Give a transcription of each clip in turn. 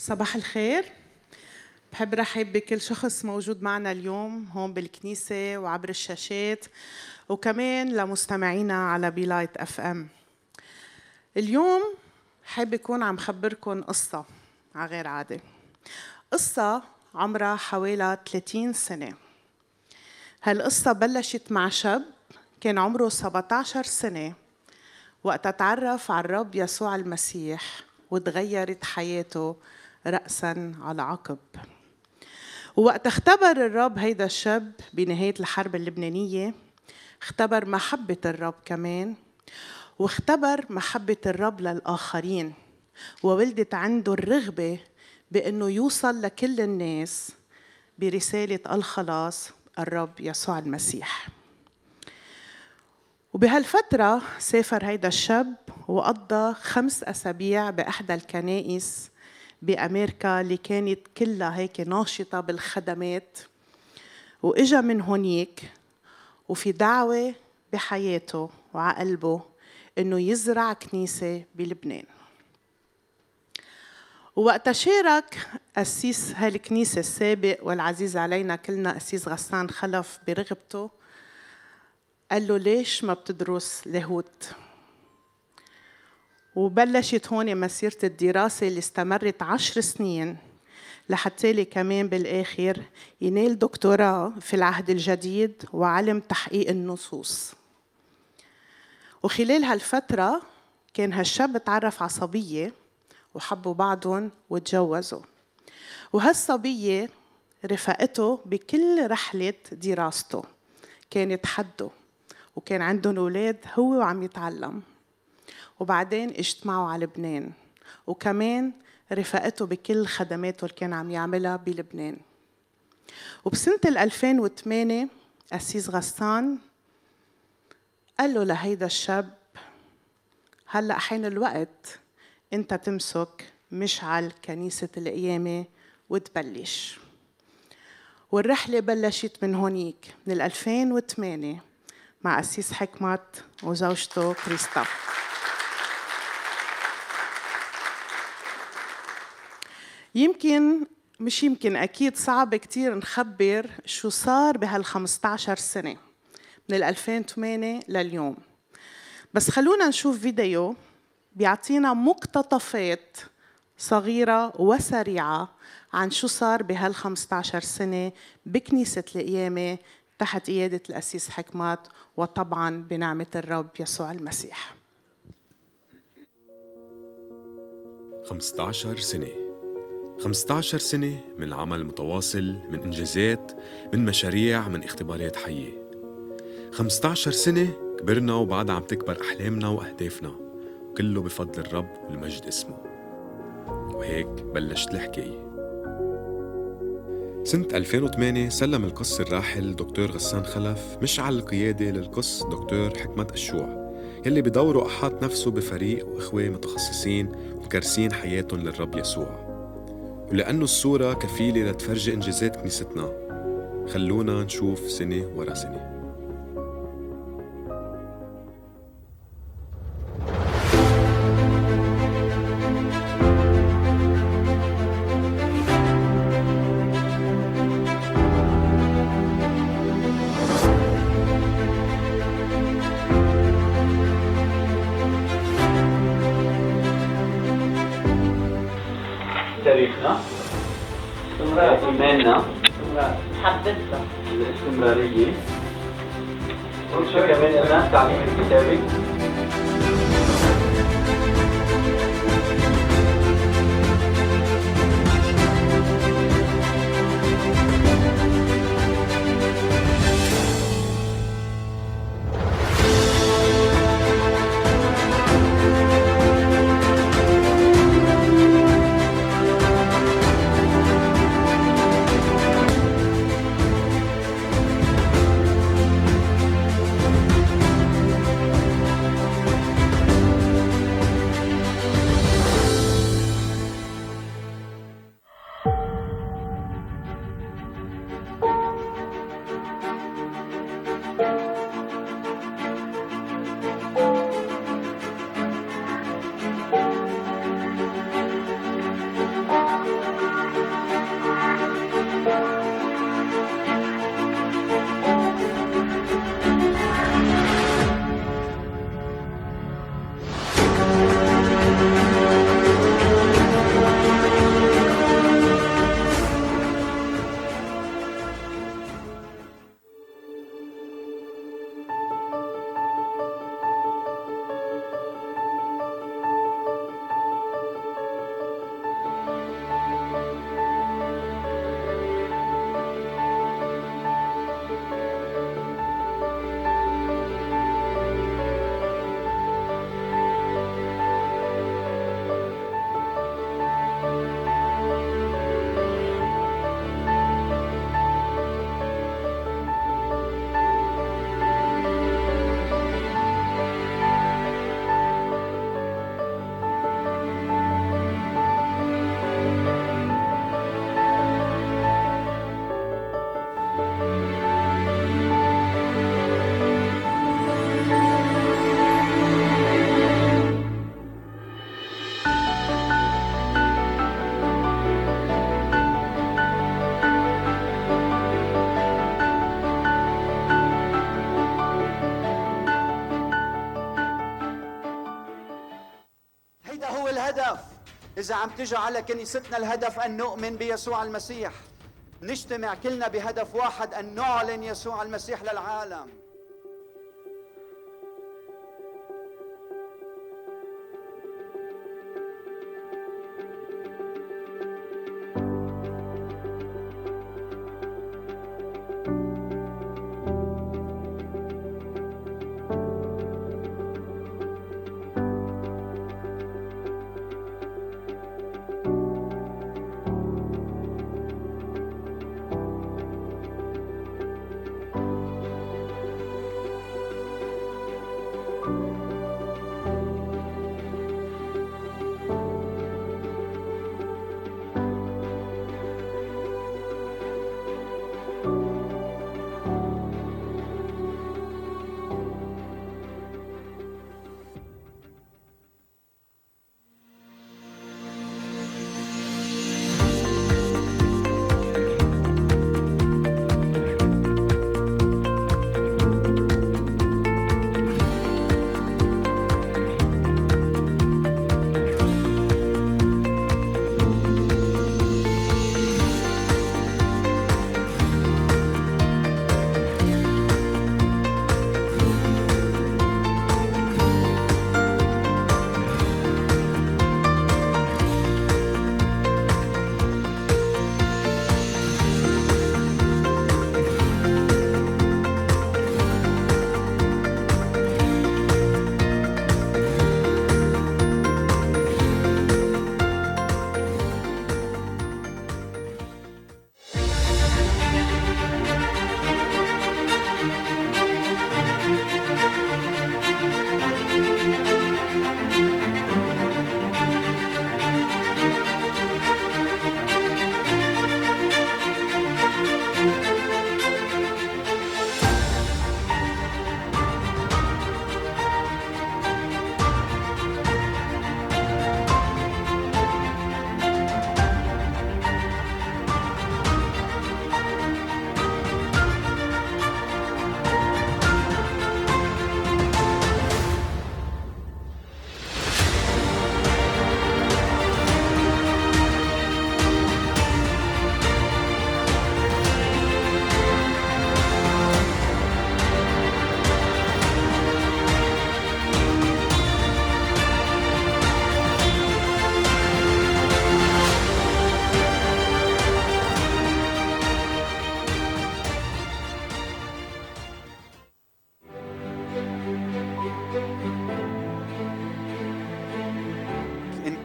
صباح الخير. بحب رحب بكل شخص موجود معنا اليوم هون بالكنيسة وعبر الشاشات وكمان لمستمعينا على بيلايت FM. اليوم حابة أكون عم خبركن قصة على غير عادة. قصة عمرها حوالي 30 سنة. هالقصة بلشت مع شاب كان عمره 17 سنة وقت تعرف على الرب يسوع المسيح وتغيرت حياته رأسا على عقب. ووقت اختبر الرب هيدا الشاب بنهاية الحرب اللبنانية اختبر محبة الرب كمان واختبر محبة الرب للآخرين. وولدت عنده الرغبة بأنه يوصل لكل الناس برسالة الخلاص الرب يسوع المسيح. وبهالفترة سافر هيدا الشاب وقضى خمس أسابيع بإحدى الكنائس بأمريكا اللي كانت كلها هيك ناشطة بالخدمات. وإجا من هونيك وفي دعوة بحياته وعقلبه إنه يزرع كنيسة بلبنان. ووقت شارك قسيس هالكنيسة السابق والعزيز علينا كلنا قسيس غسان خلف برغبته. قال له ليش ما بتدرس لاهوت؟ وبلشت هون مسيرة الدراسة اللي استمرت عشر سنين لحتى لي كمان بالآخر ينال دكتوراه في العهد الجديد وعلم تحقيق النصوص. وخلال هالفترة كان هالشاب تعرف على صبية وحبوا بعضهم وتجوزوا. وهالصبية رفقته بكل رحلة دراسته كانت حده وكان عندهم أولاد هو وعم يتعلم. وبعدين اجتمعوا على لبنان. وكمان رفقته بكل خدماته اللي كان عم يعملها بلبنان. وبسنة 2008 أسيس غسان قال له لهيدا الشاب هلأ حين الوقت انت تمسك مشعل كنيسة القيامة وتبلش. والرحلة بلشت من هونيك من 2008 مع أسيس حكمت وزوجته كريستا. يمكن مش يمكن أكيد صعب كتير نخبر شو صار بهال 15 سنة من 2008 لليوم. بس خلونا نشوف فيديو بيعطينا مقتطفات صغيرة وسريعة عن شو صار بهال 15 سنة بكنيسة القيامة تحت قيادة الأسيس حكمات وطبعا بنعمة الرب يسوع المسيح. 15 سنة. 15 سنة من عمل متواصل من إنجازات من مشاريع من اختبارات حية. 15 سنة كبرنا وبعدها عم تكبر أحلامنا وأهدافنا وكله بفضل الرب والمجد اسمه. وهيك بلشت الحكاية. سنة 2008 سلم القس الراحل دكتور غسان خلف مشعل القيادة للقس دكتور حكمة الشوع يلي بدوره أحاط نفسه بفريق وإخوة متخصصين وكرسين حياتهم للرب يسوع. ولأنه الصورة كفيلة لتفرجي إنجازات كنيستنا. خلونا نشوف سنة ورا سنة. Bülent Kahvemeti Devrik إذا عم تجي على كنيستنا الهدف أن نؤمن بيسوع المسيح. نجتمع كلنا بهدف واحد أن نعلن يسوع المسيح للعالم.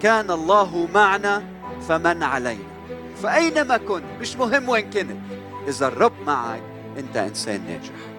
كان الله معنا فمن علينا. فأينما كنت؟ مش مهم وين كنت. إذا الرب معك أنت إنسان ناجح.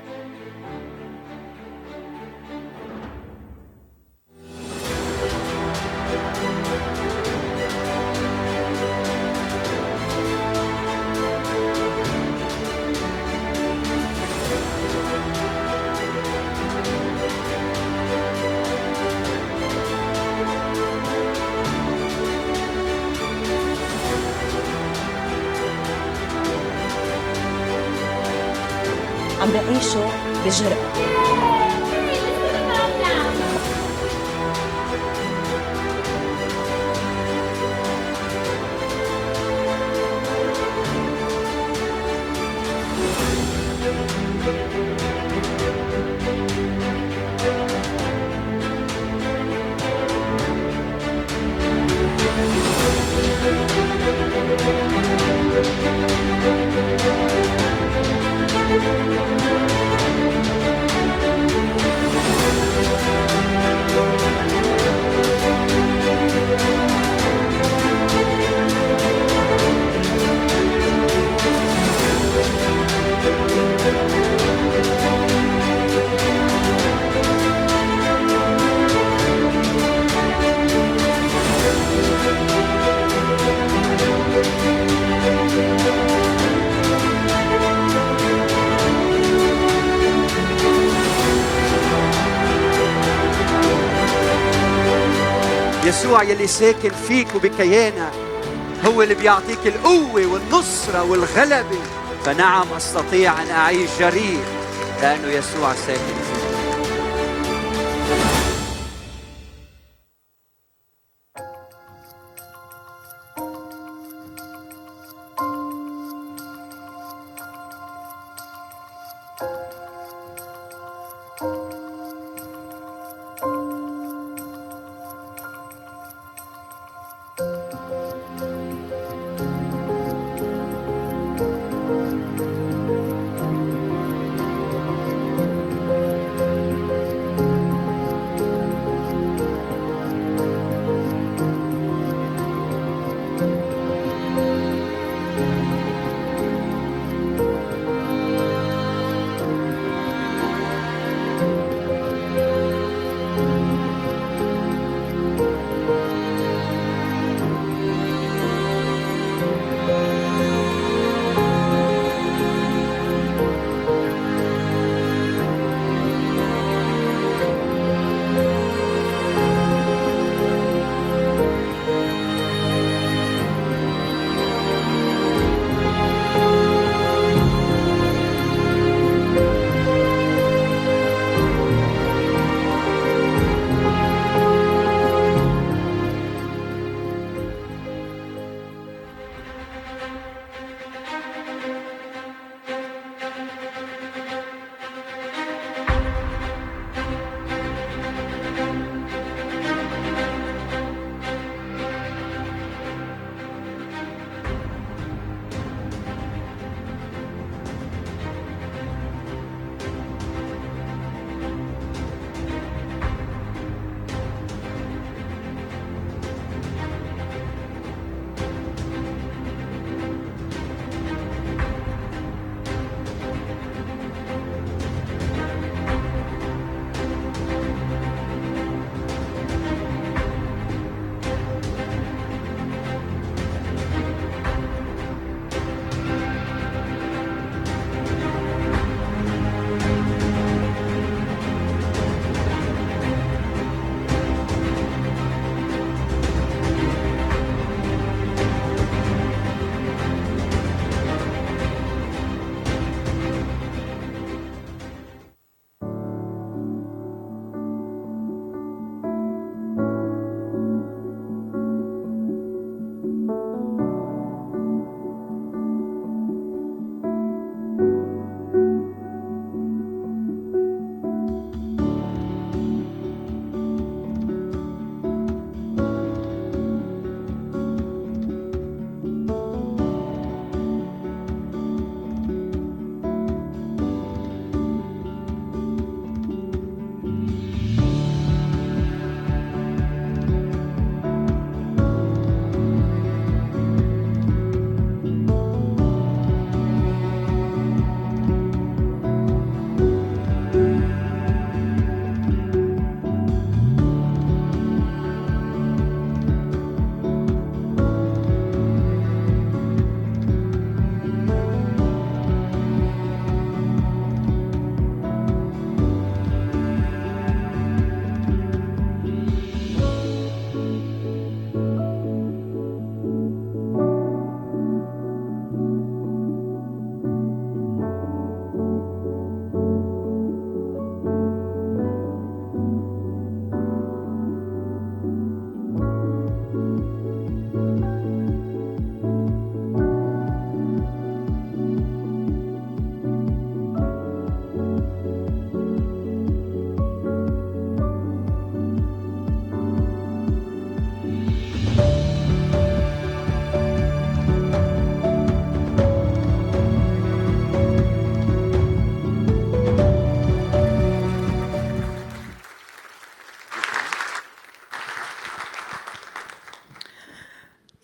يلي ساكن فيك وبكيانك هو اللي بيعطيك القوة والنصرة والغلبة. فنعم أستطيع أن أعيش جريء لأنه يسوع ساكن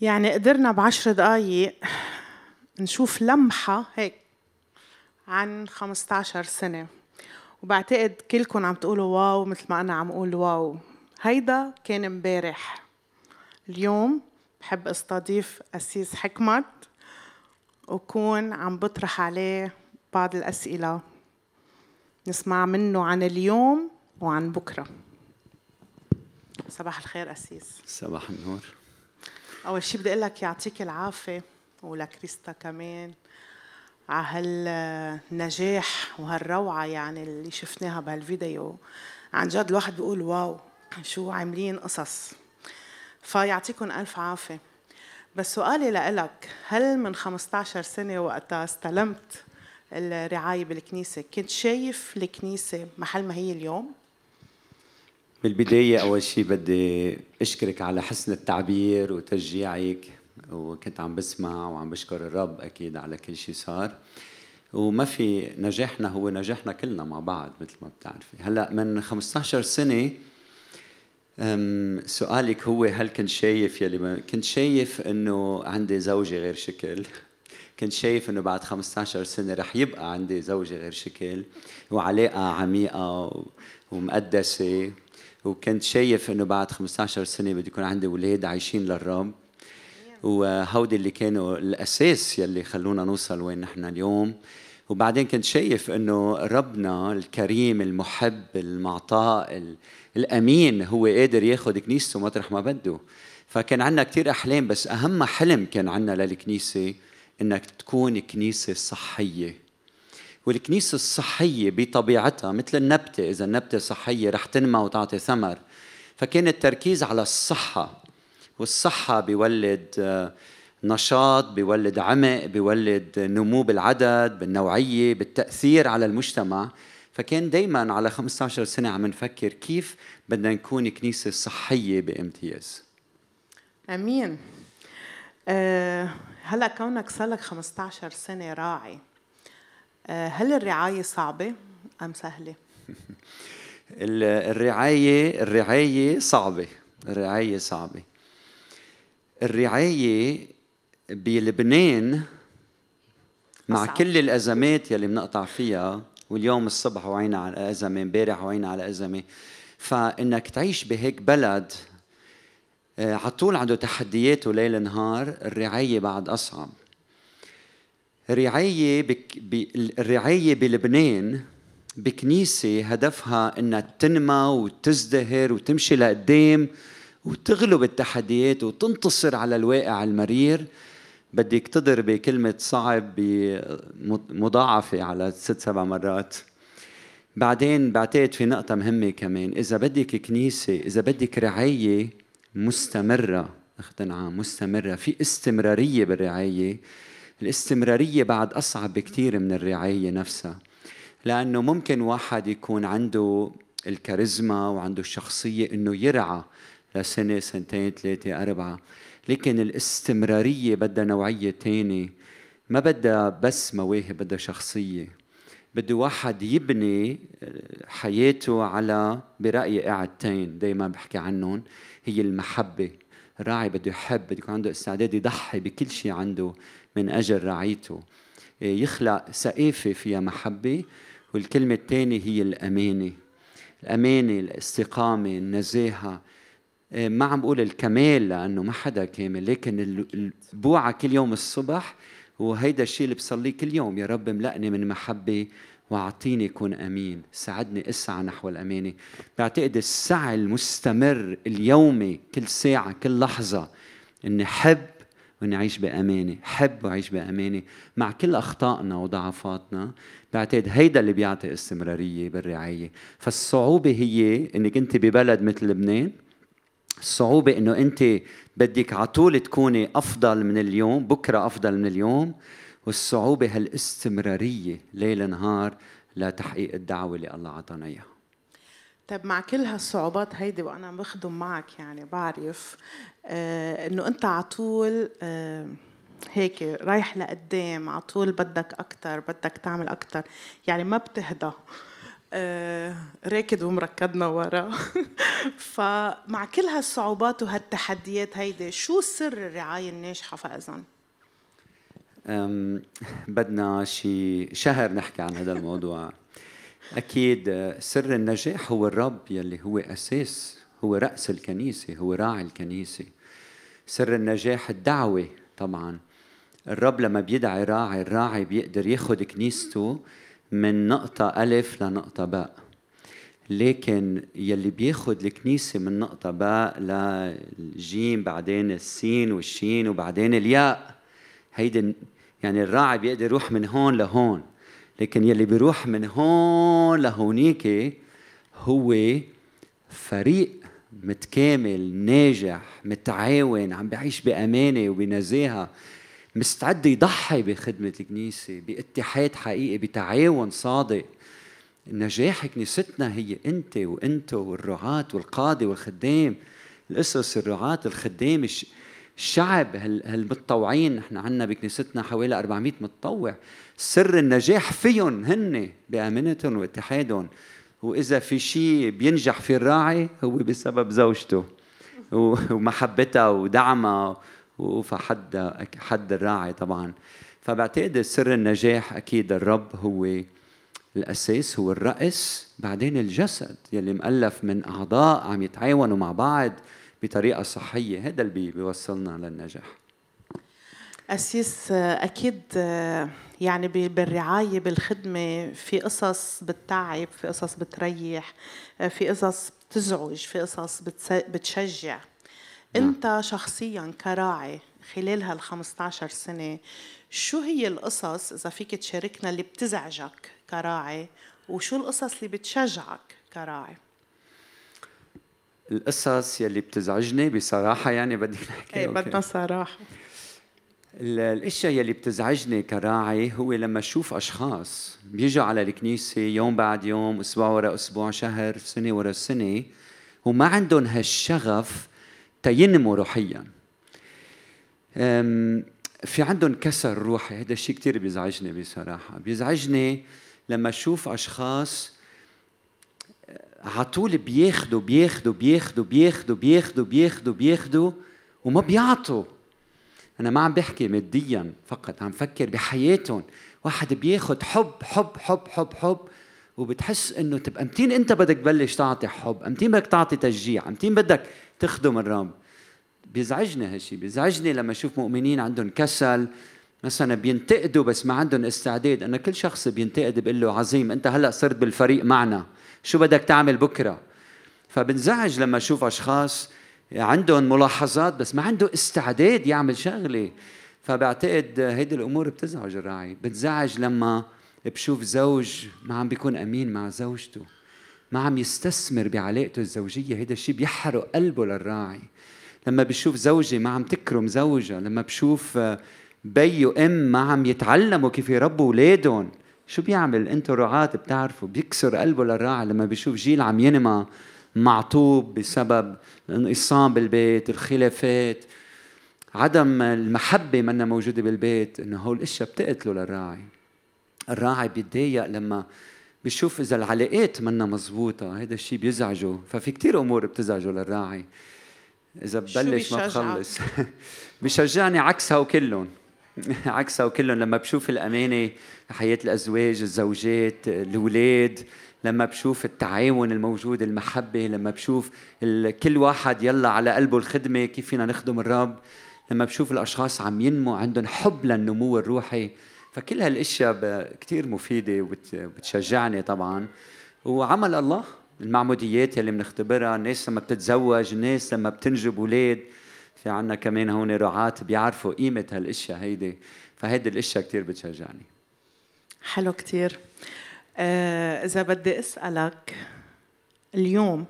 يعني قدرنا بعشر دقايق نشوف لمحة هيك عن 15 سنة. وبعتقد كلكم عم تقولوا واو مثل ما أنا عم أقول واو. هيدا كان امبارح. اليوم بحب أستضيف أسيس حكمت وكون عم بطرح عليه بعض الأسئلة. نسمع منه عن اليوم وعن بكرة. صباح الخير أسيس. صباح النور. أول شيء بدي أقول لك يعطيك العافية ولكريستا كمان على هالنجاح وهالروعة يعني اللي شفناها بهالفيديو. عن جد الواحد بيقول واو شو عاملين قصص. فيعطيكم ألف عافية. بس سؤالي لإلك هل من 15 سنة وقتها استلمت الرعاية بالكنيسة؟ كنت شايف الكنيسة محل ما هي اليوم؟ بالبداية أول شيء بدي أشكرك على حسن التعبير وتشجيعك وكنت عم بسمع وعم بشكر الرب أكيد على كل شيء صار. وما في نجاحنا هو نجاحنا كلنا مع بعض مثل ما بتعرفي. هلأ من 15 سنة سؤالك هو هل كنت شايف يلي ما كنت شايف إنه عندي زوجة غير شكل؟ كنت شايف إنه بعد 15 سنة رح يبقى عندي زوجة غير شكل وعلاقة عميقة ومقدسة وكنت شايف إنه بعد 15 سنة بدي يكون عندي أولاد عايشين للرب وهودي اللي كانوا الأساس يلي خلونا نوصل وين نحن اليوم. وبعدين كنت شايف إنه ربنا الكريم المحب المعطاء ال- الأمين هو قادر ياخذ كنيسته مطرح ما بده. فكان عندنا كثير أحلام بس أهم حلم كان عندنا للكنيسة إنك تكون كنيسة صحية. والكنيسة الصحية بطبيعتها مثل النبتة إذا النبتة صحية رح تنمى وتعطي ثمر. فكان التركيز على الصحة والصحة بيولد آه، نشاط بيولد عمق بيولد نمو بالعدد بالنوعية بالتأثير على المجتمع. فكان دايما على 15 سنة عم نفكر كيف بدنا نكون كنيسة صحية بامتياز. أمين. أه هلا كونك صار لك 15 سنة راعي. هل الرعاية صعبة أم سهلة؟ ال- الرعاية الرعاية صعبة. الرعاية صعبة. الرعاية بلبنان مع أصعب. كل الأزمات يلي بنقطع فيها واليوم الصبح وعينا على أزمة امبارح وعينا على أزمة فإنك تعيش بهيك بلد آه، على طول عنده تحدياته ليل نهار الرعاية بعد أصعب. الرعاية بك ب... الرعاية بلبنان بكنيسة هدفها إنها تنمى وتزدهر وتمشي لقدام وتغلب التحديات وتنتصر على الواقع المرير. بدك تضربي كلمة صعب بمضاعفة على ست سبع مرات. بعدين بعتقد في نقطة مهمة كمان. إذا بدك كنيسة إذا بدك رعاية مستمرة أخت نعم مستمرة في استمرارية بالرعاية الاستمرارية بعد أصعب بكثير من الرعاية نفسها لأنه ممكن واحد يكون عنده الكاريزما وعنده الشخصية إنه يرعى لسنة سنتين ثلاثة أربعة لكن الاستمرارية بدها نوعية تانية ما بدها بس مواهب بدها شخصية. بده واحد يبني حياته على برأيي قاعدتين دايما بحكي عنهم هي المحبة. الراعي بده يحب بده يكون عنده استعداد يضحي بكل شيء عنده. من أجل رعيته. يخلق سقافة فيها محبة والكلمة الثانية هي الأمانة. الأمانة الاستقامة النزاهة. إيه، ما عم بقول الكمال لأنه ما حدا كامل. لكن ال- ال- بوعى كل يوم الصبح وهيدا الشيء اللي بصليه كل يوم. يا رب املأني من محبة وأعطيني كون أمين. ساعدني أسعى نحو الأمانة. بعتقد السعي المستمر اليومي كل ساعة كل لحظة إني حب واني اعيش بأمانة حب واعيش بأمانة مع كل أخطائنا وضعفاتنا. بعتقد هيدا اللي بيعطي استمرارية بالرعاية. فالصعوبة هي إنك أنت ببلد مثل لبنان الصعوبة إنه أنت بدك على طول تكوني أفضل من اليوم بكرة أفضل من اليوم. والصعوبة هالإستمرارية ليل نهار لتحقيق الدعوة اللي الله عطانا إياها. طيب مع كل هالصعوبات هيدي وأنا بخدم معك يعني بعرف آه إنه أنت على طول آه هيك رايح لقدام على طول بدك أكثر بدك تعمل أكثر يعني ما بتهدى آه، راكد ومركضنا ورا فمع كل هالصعوبات وهالتحديات هيدي شو سر الرعاية الناجحة فإذا؟ أم، بدنا شي شهر نحكي عن هذا الموضوع أكيد سر النجاح هو الرب يلي هو أساس هو رأس الكنيسة هو راعي الكنيسة. سر النجاح الدعوة طبعا. الرب لما بيدعي راعي الراعي بيقدر ياخد كنيسته من نقطة ألف لنقطة باء. لكن يلي بياخد الكنيسة من نقطة باء للجيم بعدين السين والشين وبعدين الياء. هيدي يعني الراعي بيقدر يروح من هون لهون. لكن يلي بيروح من هون لهونيك هو فريق متكامل ناجح متعاون عم بعيش بأمانة وبنزاهة مستعد يضحي بخدمة الكنيسة باتحاد حقيقي بتعاون صادق. نجاح كنيستنا هي أنت وانت والرعاة والقادة والخدام. القصص الرعاة الخدام الشعب هال- هالمتطوعين نحن عندنا بكنيستنا حوالي 400 متطوع. سر النجاح فيهم هن بأمانتهم واتحادهم. وإذا في شيء بينجح في الراعي هو بسبب زوجته. ومحبتها ودعمها وفحد حد الراعي طبعا. فبعتقد سر النجاح أكيد الرب هو الأساس هو الرأس بعدين الجسد يلي مؤلف من أعضاء عم يتعاونوا مع بعض. بطريقة صحية هذا اللي بي- بيوصلنا للنجاح. أسيس أكيد يعني بالرعاية بالخدمة في قصص بتتعب في قصص بتريح في قصص بتزعج في قصص بتشجع. أنت شخصيا كراعي خلال هال 15 سنة شو هي القصص إذا فيك تشاركنا اللي بتزعجك كراعي وشو القصص اللي بتشجعك كراعي؟ القصص يلي بتزعجني بصراحة يعني بدك نحكي إيه. بدنا صراحة. ال- الاشياء يلي بتزعجني كراعي هو لما أشوف أشخاص بيجوا على الكنيسة يوم بعد يوم أسبوع ورا أسبوع شهر سنة ورا سنة وما عندهم هالشغف تينموا روحيا. في عندهم كسر روحي هذا الشيء كثير بيزعجني بصراحة. بيزعجني لما أشوف أشخاص على طول بياخدوا بياخدوا بياخدوا بياخدوا بياخدوا بياخدوا بياخدوا وما بيعطوا. أنا ما عم بحكي ماديا فقط عم فكر بحياتهم. واحد بياخد حب حب حب حب حب وبتحس إنه طب أمتين أنت بدك تبلش تعطي حب؟ أمتين بدك تعطي تشجيع؟ أمتين بدك تخدم الرب؟ بيزعجني هالشيء بيزعجني لما أشوف مؤمنين عندهم كسل مثلا بينتقدوا بس ما عندهم استعداد. أنا كل شخص بينتقد بقول له عظيم أنت هلأ صرت بالفريق معنا. شو بدك تعمل بكرة؟ فبنزعج لما أشوف أشخاص عندهم ملاحظات بس ما عنده استعداد يعمل شغلة. فبعتقد هيدي الأمور بتزعج الراعي. بتزعج لما بشوف زوج ما عم بيكون أمين مع زوجته. ما عم يستثمر بعلاقته الزوجية. هيدا الشيء بيحرق قلبه للراعي. لما بشوف زوجة ما عم تكرم زوجها. لما بشوف بي وأم ما عم يتعلموا كيف يربوا أولادهم. شو بيعمل؟ أنتم رعاة بتعرفوا بيكسر قلبه للراعي لما بيشوف جيل عم ينمى معطوب بسبب الانقسام بالبيت الخلافات عدم المحبة منا موجودة بالبيت إنه هول الاشياء بتقتله للراعي. الراعي بيتضايق لما بيشوف إذا العلاقات منا مزبوطة هذا الشيء بيزعجه. ففي كتير أمور بتزعجه للراعي. إذا ببلش ما؟ بخلص بشجعني عكسها وكلهم عكسها وكلهم لما بشوف الأمانة حياة الأزواج الزوجات الأولاد لما بشوف التعاون الموجود المحبة لما بشوف كل واحد يلا على قلبه الخدمة كيف فينا نخدم الرب؟ لما بشوف الأشخاص عم ينمو عندهم حب للنمو الروحي. فكل هالأشياء كتير مفيدة وبتشجعني طبعا. وعمل الله المعموديات يلي بنختبرها الناس لما بتتزوج الناس لما بتنجب أولاد. في عنا كمان هون رعاة بيعرفوا قيمة هالأشياء هيدي فهيدي الأشياء كتير بتشجعني حلو كتير آه إذا بدي أسألك اليوم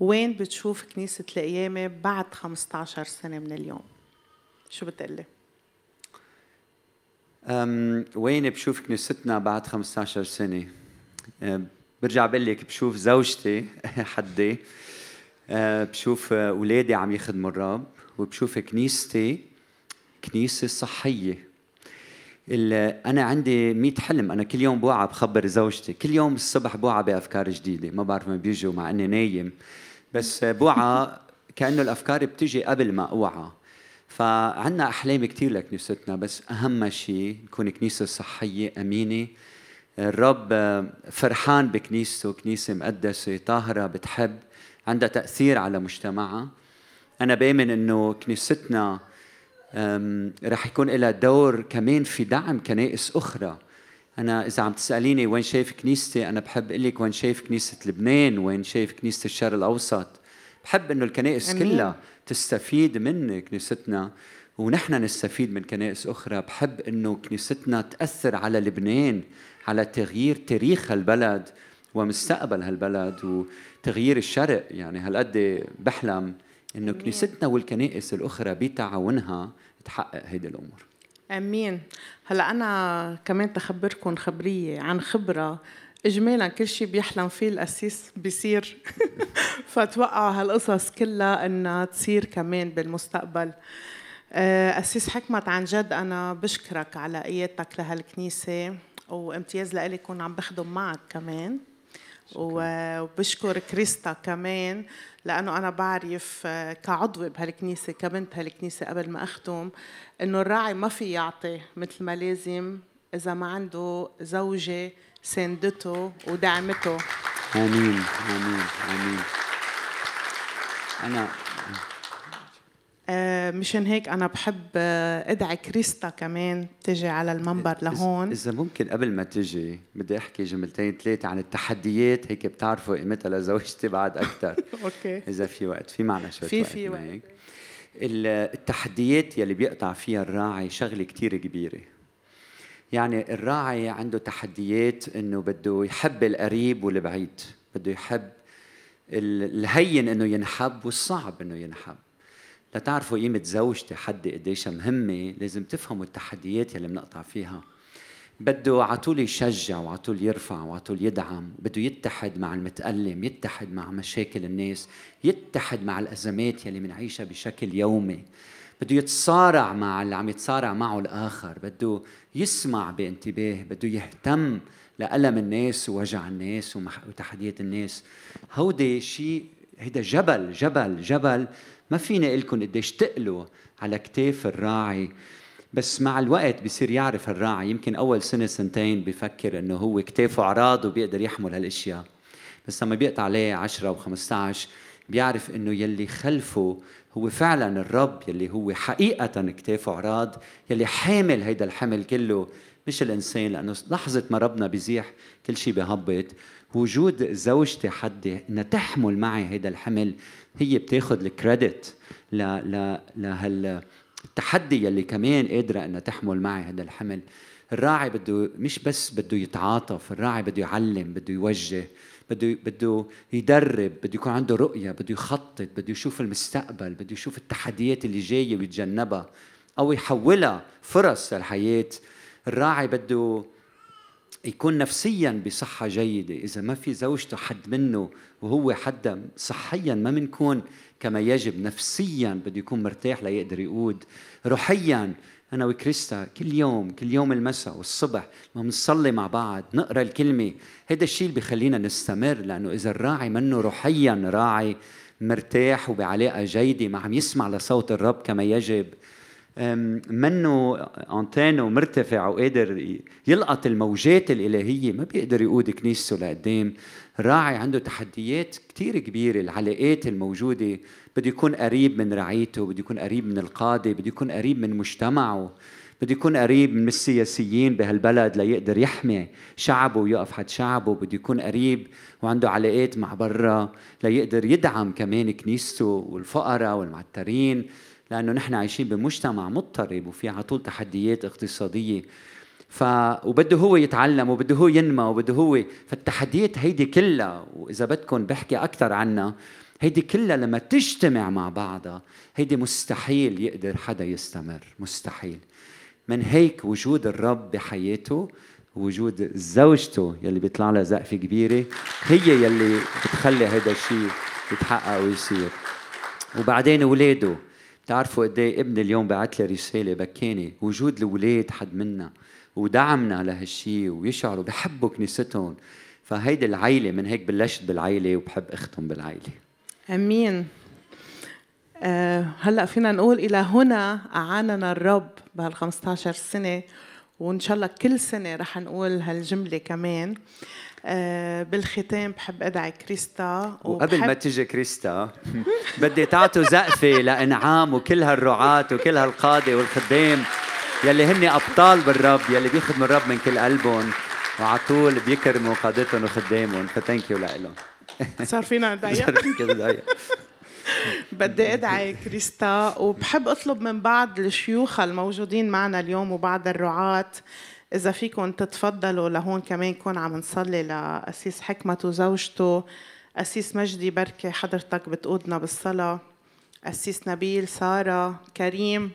وين بتشوف كنيسة القيامة بعد 15 سنة من اليوم؟ شو بتقلي؟ أم وين بشوف كنيستنا بعد 15 سنة؟ برجع بقول لك بشوف زوجتي حدي بشوف أه، أولادي عم يخدموا الرب وبشوف كنيستي كنيسة صحية. أنا عندي 100 حلم أنا كل يوم بوعى بخبر زوجتي. كل يوم الصبح بوعى بأفكار جديدة ما بعرف ما بيجوا مع إني نايم. بس بوعى كأنه الأفكار بتجي قبل ما أوعى. فعندنا أحلام كثير لكنيستنا بس أهم شيء نكون كنيسة صحية أمينة. الرب فرحان بكنيسته كنيسة مقدسة طاهرة بتحب. عندها تأثير على مجتمعها. أنا بآمن إنه كنيستنا رح يكون لها دور كمان في دعم كنائس أخرى. أنا إذا عم تسأليني وين شايف كنيستي أنا بحب أقول لك وين شايف كنيسة لبنان وين شايف كنيسة الشرق الأوسط. بحب إنه الكنائس أمين. كلها تستفيد من كنيستنا ونحن نستفيد من كنائس أخرى. بحب إنه كنيستنا تأثر على لبنان على تغيير تاريخ هالبلد. ومستقبل هالبلد وتغيير الشرق. يعني هالقد بحلم انه كنيستنا والكنائس الأخرى بتعاونها تحقق هيدي الأمور. آمين. هلأ أنا كمان تخبركم خبرية عن خبرة. اجمالا كل شيء بيحلم فيه القسيس بيصير. فتوقعوا هالقصص كلها إنها تصير كمان بالمستقبل. آه، قسيس حكمت عن جد أنا بشكرك على قيادتك لهالكنيسة وامتياز لإلي كون عم بخدم معك كمان. وبشكر كريستا كمان لأنه أنا بعرف آه، كعضوه بهالكنيسة كبنت هالكنيسه قبل ما اخدم إنه الراعي ما في يعطي مثل ما لازم إذا ما عنده زوجة ساندته ودعمته. آمين آمين آمين. أنا مشان هيك أنا بحب آه، أدعي كريستا كمان تجي على المنبر لهون. إذا ممكن قبل ما تجي بدي أحكي جملتين ثلاثة عن التحديات هيك بتعرفوا قيمتها لزوجتي بعد أكثر أوكي. إذا في وقت في معنا شوي في- في وقت. التحديات يلي بيقطع فيها الراعي شغلة كتير كبيرة. يعني الراعي عنده تحديات إنه بده يحب القريب والبعيد بده يحب ال- الهين إنه ينحب والصعب إنه ينحب. لتعرفوا قيمة زوجتي حد قديش مهمة لازم تفهموا التحديات يلي بنقطع فيها. بده على طول يشجع وعلى طول يرفع وعلى طول يدعم بده يتحد مع المتألم يتحد مع مشاكل الناس يتحد مع الأزمات يلي بنعيشها بشكل يومي. بده يتصارع مع اللي عم يتصارع معه الآخر بده يسمع بانتباه بده يهتم لألم الناس ووجع الناس وتحديات الناس. هودي شيء هيدا جبل جبل جبل ما فيني لكم قديش تقلوا على كتاف الراعي بس مع الوقت بصير يعرف الراعي. يمكن أول سنة سنتين بفكر إنه هو كتافه عراض وبيقدر يحمل هالأشياء. بس لما بيقطع عليه 10 و15 بيعرف إنه يلي خلفه هو فعلا الرب يلي هو حقيقة كتافه عراض يلي حامل هيدا الحمل كله. مش الإنسان لأنه لحظة ما ربنا بيزيح كل شيء بهبط. وجود زوجتي حدي انها تحمل معي هيدا الحمل هي بتاخذ الكريدت ل ل لهال التحدي يلي كمان قادرة إنها تحمل معي هذا الحمل. الراعي بده مش بس بده يتعاطف الراعي بده يعلم بده يوجه بده بده يدرب بده يكون عنده رؤية بده يخطط بده يشوف المستقبل بده يشوف التحديات اللي جاية ويتجنبها أو يحولها فرص للحياة. الراعي بده يكون نفسيا بصحة جيدة. إذا ما في زوجته حد منه وهو حدا صحيا ما بنكون كما يجب نفسيا بده يكون مرتاح ليقدر يقود. روحيا أنا وكريستا كل يوم كل يوم المساء والصبح لما بنصلي مع بعض نقرأ الكلمة. هذا الشيء اللي بخلينا نستمر لأنه إذا الراعي منه روحيا راعي مرتاح وبعلاقة جيدة ما عم يسمع لصوت الرب كما يجب. منه انتينو مرتفع وقادر يلقط الموجات الإلهية ما بيقدر يقود كنيسته لقدام. راعي عنده تحديات كتير كبيرة العلاقات الموجودة بده يكون قريب من رعيته بده يكون قريب من القادة بده يكون قريب من مجتمعه بده يكون قريب من السياسيين بهالبلد ليقدر يحمي شعبه ويقف حد شعبه بده يكون قريب وعنده علاقات مع برا ليقدر يدعم كمان كنيسته والفقراء والمعترين. لأنه نحن عايشين بمجتمع مضطرب وفي على طول تحديات اقتصادية. ف وبده هو يتعلم وبده هو ينمى وبده هو فالتحديات هيدي كلها وإذا بدكم بحكي أكثر عنها هيدي كلها لما تجتمع مع بعضها هيدي مستحيل يقدر حدا يستمر مستحيل. من هيك وجود الرب بحياته وجود زوجته يلي بيطلع لها زقفة كبيرة هي يلي بتخلي هذا الشيء يتحقق ويصير. وبعدين اولاده تعرفوا قد إيه ابني اليوم بعت لي رسالة بكاني؟ وجود الاولاد حد منا ودعمنا لهالشيء ويشعروا بحبوا كنيستهم. فهيدي العيلة من هيك بلشت بالعيلة وبحب اختم بالعيلة. آمين. أه هلأ فينا نقول إلى هنا أعاننا الرب بهال 15 سنة وإن شاء الله كل سنة رح نقول هالجملة كمان. بالختام بحب أدعي كريستا وقبل ما تجي كريستا بدي تعطوا زقفة لإنعام وكل هالرعاة وكل هالقادة والخدام يلي هن أبطال بالرب يلي بيخدموا الرب من كل قلبهم وعلى طول بيكرموا قادتهم وخدامهم فثانك يو لهم صار فينا نضيق بدي أدعي كريستا وبحب أطلب من بعض الشيوخ الموجودين معنا اليوم وبعض الرعاة إذا فيكم تتفضلوا لهون كمان كون عم نصلي لأسيس حكمة وزوجته. أسيس مجدي بركة حضرتك بتقودنا بالصلاة. أسيس نبيل سارة كريم.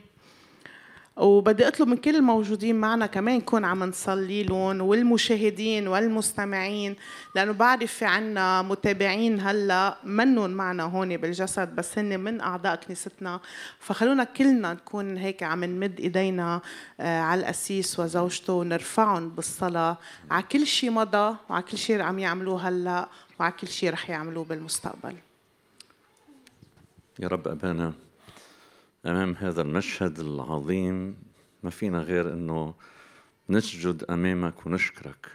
وبدي أطلب من كل الموجودين معنا كمان نكون عم نصلي لهم والمشاهدين والمستمعين لأنه بعرف في عنا متابعين هلأ منهم معنا هون بالجسد بس هن من أعضاء كنيستنا. فخلونا كلنا نكون هيك عم نمد إيدينا آه، على القسيس وزوجته ونرفعهم بالصلاة. على كل شيء مضى وعلى كل شيء عم يعملوه هلأ وعلى كل شيء رح يعملوه بالمستقبل. يا رب أبانا. أمام هذا المشهد العظيم ما فينا غير أنه نسجد أمامك ونشكرك.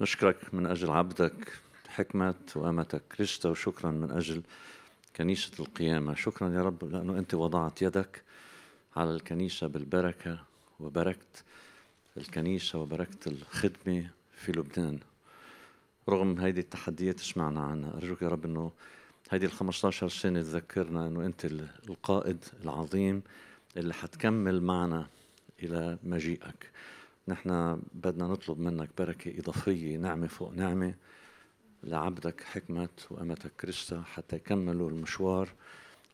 نشكرك من أجل عبدك حكمة وأمتك. كريستا وشكرا من أجل كنيسة القيامة. شكرا يا رب لأنه أنت وضعت يدك على الكنيسة بالبركة وبركت الكنيسة وبركت الخدمة في لبنان. رغم هيدي التحديات سمعنا عنها. أرجوك يا رب أنه هيدي ال 15 سنة تذكرنا أنه أنت القائد العظيم اللي حتكمل معنا إلى مجيئك. نحن بدنا نطلب منك بركة إضافية نعمة فوق نعمة لعبدك حكمة وأمتك كريستا حتى يكملوا المشوار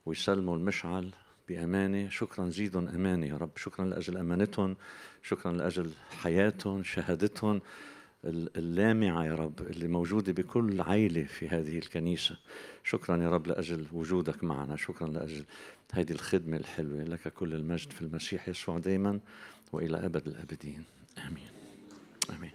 ويسلموا المشعل بأمانة. شكرا زيدهم أمانة يا رب شكرا لأجل أمانتهم شكرا لأجل حياتهم شهادتهم. اللامعة يا رب اللي موجودة بكل عيلة في هذه الكنيسة. شكرا يا رب لأجل وجودك معنا. شكرا لأجل هذه الخدمة الحلوة لك كل المجد في المسيح يسوع دائما وإلى أبد الأبدين. آمين.